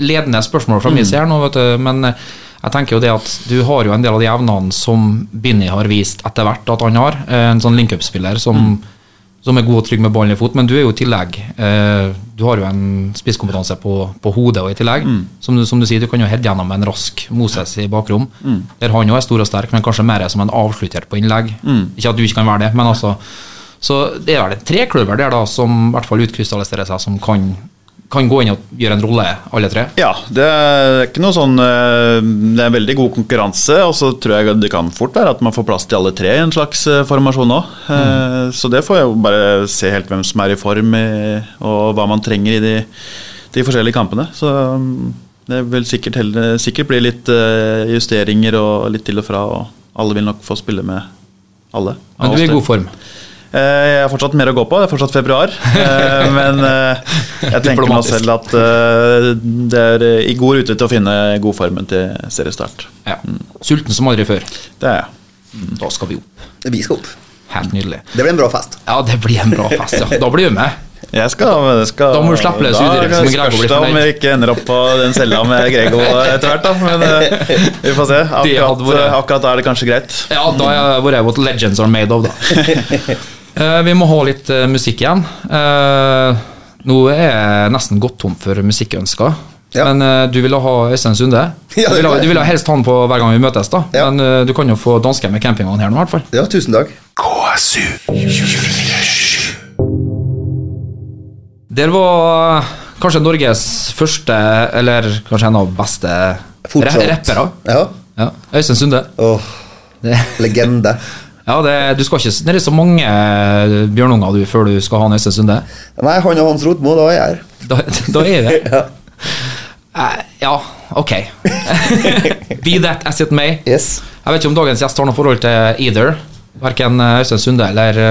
ledende spørsmål fra min side her nå, vet du. Men eh, jeg tenker jo det at du har jo en del av de evnene som Binni har vist etter hvert at han har. Eh, En sånn link-up-spiller som, som er god og trygg med ballen i fot, men du er jo i tillegg eh, Du har jo en spisskompetanse på, på hodet og i tillegg. Som, du, som du sier, du kan jo heade gjennom en rask Moses i bakrom. Der han jo er stor og sterk, men kanskje mer som en avslutter på innlegg. Ikke at du ikke kan være det, men altså så det er vel tre klubber der da som i hvert fall utkrystalliserer seg, som kan, kan gå inn og gjøre en rolle, alle tre. Ja, det er ikke noe sånn eh, Det er en veldig god konkurranse, og så tror jeg det kan fort være at man får plass til alle tre i en slags eh, formasjon òg. Så det får jeg jo bare se helt hvem som er i form, og hva man trenger i de, de forskjellige kampene. Så mm, det vil sikkert, heller, sikkert bli litt eh, justeringer og litt til og fra, og alle vil nok få spille med alle. Men du er i god form. Eh, Jeg har fortsatt mer å gå på, det er fortsatt februar. Eh, Men eh, jeg tenker meg selv at det er i god rute til å finne godformen til seriestart. Ja. Sulten som aldri før. Det er jeg. Da skal vi opp. Vi skal opp. Helt nydelig. Det blir en bra fest. Ja, det blir en bra fest, ja. Da blir vi med. Jeg skal, jeg skal Da må du slippe løs må Spørs det om vi ikke ender opp på den cella med Grego etter hvert, da. Men vi får se. Akkurat, akkurat da er det kanskje greit. Ja, da er hvor er what legends are made of, da. Eh, vi må ha litt eh, musikk igjen. Eh, nå er jeg nesten gått tom for musikkønsker. Ja. Men du ville ha Øystein Sunde. Ja, du, ville, du ville helst ha han på hver gang vi møtes, da. Ja. Men du kan jo få dansken med campingvogn her nå, i hvert fall. Ja, tusen takk. KSU 247. Der var kanskje Norges første, eller kanskje en av beste Fortsatt. rappere. Ja. Ja. Øystein Sunde. Åh, Det, legende. Ja, det, du skal ikke, det er så mange eh, bjørnunger du før du skal ha Øystein Sunde. Nei, han og Hans Rotmo, da er jeg her. Da, da er det Ja. Uh, ja, ok. Be that as it may. Yes. Jeg vet ikke om dagens gjest har noe forhold til either. Verken eh, Øystein Sunde eller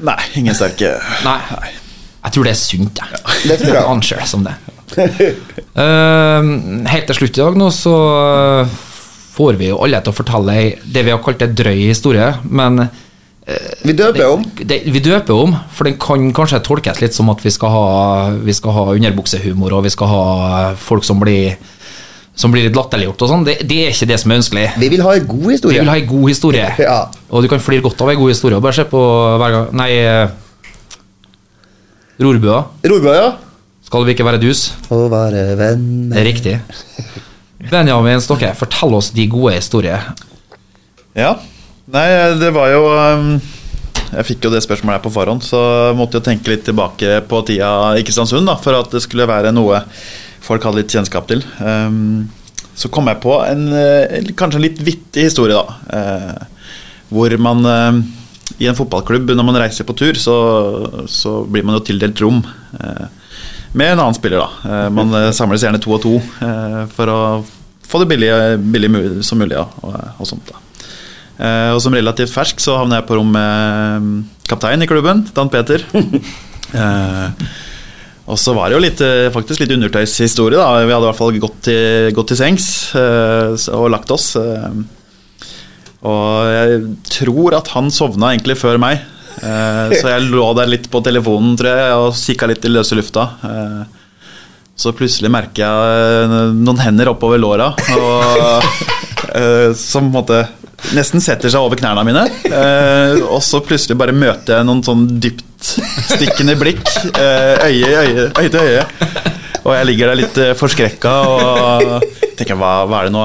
Nei, ingen sterke Nei. Jeg tror det er sunt, jeg. Det tror jeg. Anser det som det. Uh, helt til slutt i dag nå så får vi jo alle til å fortelle ei- det vi har kalt en drøy historie, men Vi døper om. det, vi døper om, for den kan kanskje tolkes litt som at vi skal ha, vi skal ha underbuksehumor, og vi skal ha folk som blir, som blir litt latterliggjort og sånn. Det, det er ikke det som er ønskelig. Vi vil ha en god Vi historie. vil ha en god historie. Ja. Og du kan flire godt av en god historie. Og bare se på hver gang Nei, eh, Rorbua. Rorbua, ja. Skal vi ikke være dus? Å være venner er riktig. Benjamin Stokke, fortell oss de gode historier. Ja. Nei, det var jo um, Jeg fikk jo det spørsmålet her på forhånd, så måtte jo tenke litt tilbake på tida i Kristiansund da, for at det skulle være noe folk hadde litt kjennskap til. Um, så kom jeg på en eh, kanskje en litt vittig historie, da. eh, hvor man eh, i en fotballklubb, når man reiser på tur, så, så blir man jo tildelt rom. eh, med en annen spiller, da. Eh, Man eh, samles gjerne to og to eh, for å få det billig, billig som mulig. Og, og sånt da. Og som relativt fersk så havner jeg på rom med mm, kaptein i klubben, Dan Peter. eh, og så var det jo litt, faktisk litt undertøyshistorie. da Vi hadde i hvert fall gått til, gått til sengs eh, og lagt oss. og jeg tror at han sovna egentlig før meg. Eh, så jeg lå der litt på telefonen tror jeg, og kikka litt i løse lufta. Eh, så plutselig merker jeg eh, noen hender oppover låra, og, som på en måte nesten setter seg over knærne mine. Og så plutselig bare møter jeg noen sånn dyptstikkende blikk, øye øye, øye til øye. Og jeg ligger der litt uh, forskrekka og tenker hva, hva er det nå?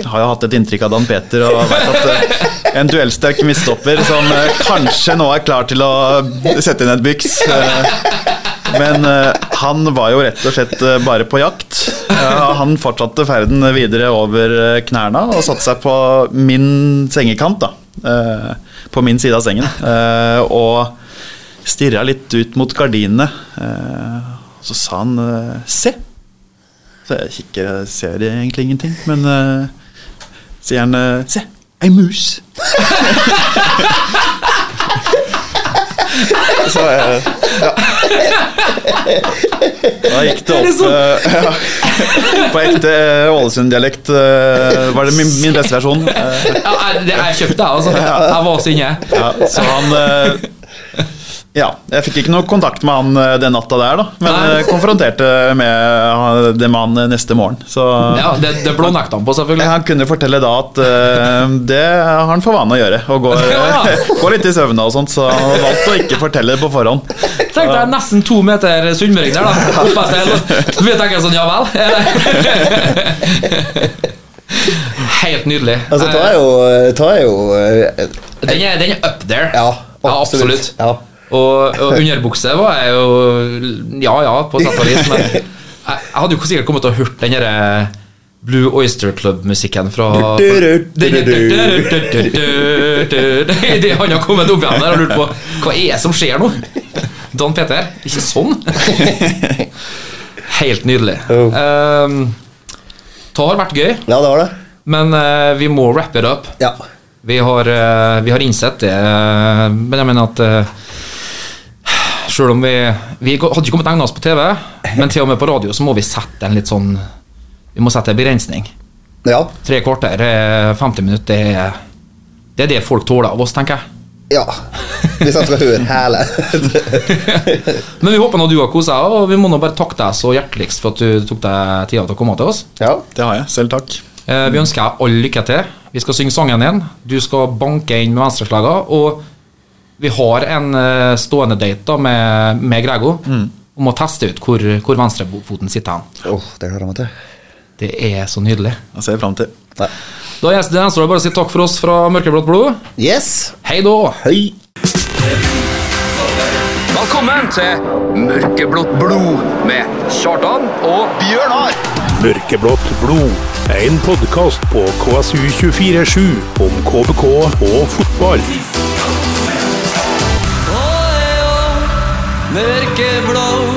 Jeg har jo hatt et inntrykk av Dan Peter og vet at eh, en duellsterk midtstopper som eh, kanskje nå er klar til å sette inn et byks. eh, men eh, han var jo rett og slett eh, bare på jakt. Han fortsatte ferden videre over eh, knærne og satte seg på min sengekant. da eh, På min side av sengen. eh, og stirra litt ut mot gardinene. Og så sa han eh, 'se'. Så jeg kikker, jeg ser egentlig ingenting, men uh, sier han eh, Se, ei mus! Så jeg, ja. Da gikk det opp eh, ja. På ekte Ålesund-dialekt var det min, min beste versjon. Ja, det, jeg kjøpte altså. Jeg var så inne. ja, så han Ja, jeg fikk ikke noe kontakt med han eh, den natta der, da. Men Nei. eh, konfronterte med det med han eh, neste morgen. Så Ja, det, det blånekta han på, selvfølgelig. han kunne fortelle da at uh, det har han for vane å gjøre. Og går, Ja, går litt i søvne og sånt, så han valgte å ikke fortelle det på forhånd. Tenk deg nesten to meter sunnmøring der, da. Oppe etter. Så vi tenker sånn, ja vel. Helt nydelig. Altså, ta er jo, ta er jo uh, Den er, den er up there. Ja, Ja, absolutt. Ja. Og, og underbukse var jeg jo Ja ja, på sett og vis, men jeg, jeg hadde jo sikkert kommet til å hørt den derre Blue Oyster Club-musikken fra Det Han har kommet opp igjen der og lurt på hva er det som skjer nå? Dan Peter, ikke sånn. Helt nydelig. Oh. Um, det har vært gøy, ja, det var det. men uh, vi må wrap it up. Ja. Vi har, uh, vi har innsett det, Uh, men jeg mener at Selv om vi Vi hadde ikke kommet egna oss på TV, men til og med på radio så må vi sette en litt sånn Vi må sette en begrensning. Ja. Tre kvarter, eh, 50 minutter, det er, det er det folk tåler av oss, tenker jeg. ja. Hvis han skal høre hele. Men vi håper nå du har kosa deg, og vi må nå bare takke deg så hjerteligst for at du tok deg tida til å komme til oss. ja. Det har jeg. Selv takk. Eh, Vi ønsker deg all lykke til. Vi skal synge sangen din. Du skal banke inn med venstreslaga. Og vi har en eh, stående date da med, med Grego om å teste ut hvor, hvor venstrefoten sitter hen. Åh, det gleder jeg meg til. Det er så nydelig. Det ser jeg fram til. Nei. Da gjenstår det bare å si takk for oss fra Mørkeblått blod. Yes. Hei da! Hei. Velkommen til Mørkeblått blod med Kjartan og Bjørnar! Mørkeblått blod. En podkast på KSU247 om KBK og fotball. Mørkeblå